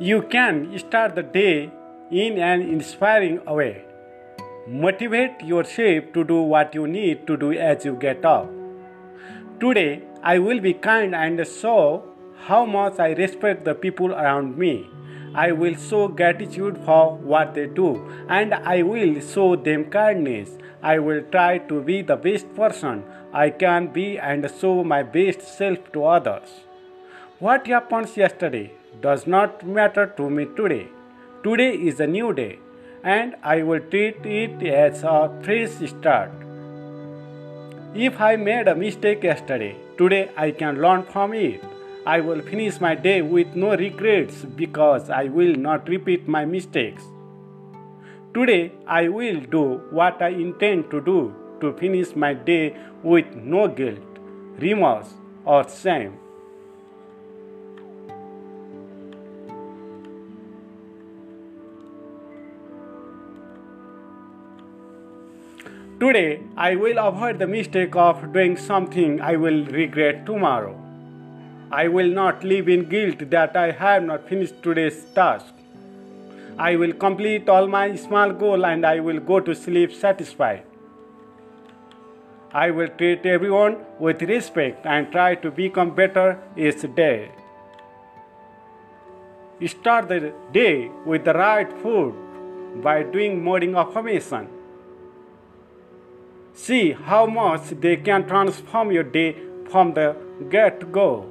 You can start the day in an inspiring way. Motivate yourself to do what you need to do as you get up. Today, I will be kind and show how much I respect the people around me. I will show gratitude for what they do and I will show them kindness. I will try to be the best person I can be and show my best self to others. What happens yesterday does not matter to me today. Today is a new day, and I will treat it as a fresh start. If I made a mistake yesterday, today I can learn from it. I will finish my day with no regrets because I will not repeat my mistakes. Today I will do what I intend to do to finish my day with no guilt, remorse, or shame. Today, I will avoid the mistake of doing something I will regret tomorrow. I will not live in guilt that I have not finished today's task. I will complete all my small goal and I will go to sleep satisfied. I will treat everyone with respect and try to become better each day. Start the day with the right food by doing morning affirmation. See how much they can transform your day from the get go.